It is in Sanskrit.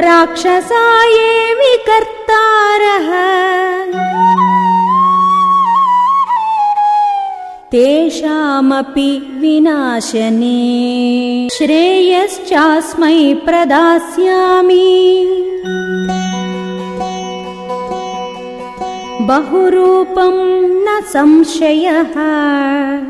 राक्षसायेमि कर्तारः। तेषामपि विनाशने। श्रेयश्चास्मै प्रदास्यामि। बहुरूपं न संशयः।